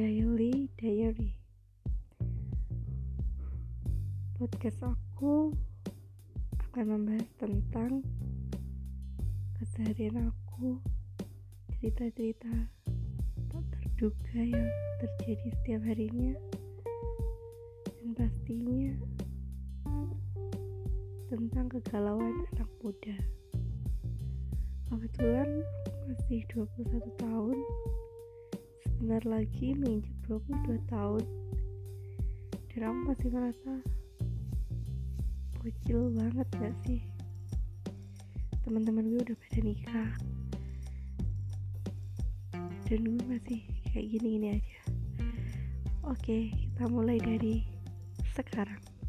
Daily Diary Podcast aku akan membahas tentang keseharian aku cerita-cerita tak terduga yang terjadi setiap harinya. Dan pastinya tentang kegalauan anak muda. Kebetulan aku masih 21 tahun sebentar lagi menginjak 22 tahun. Dan aku masih merasa bocil banget gak sih? Teman-teman gue udah pada nikah. Dan gue masih kayak gini-gini aja. Oke kita mulai dari sekarang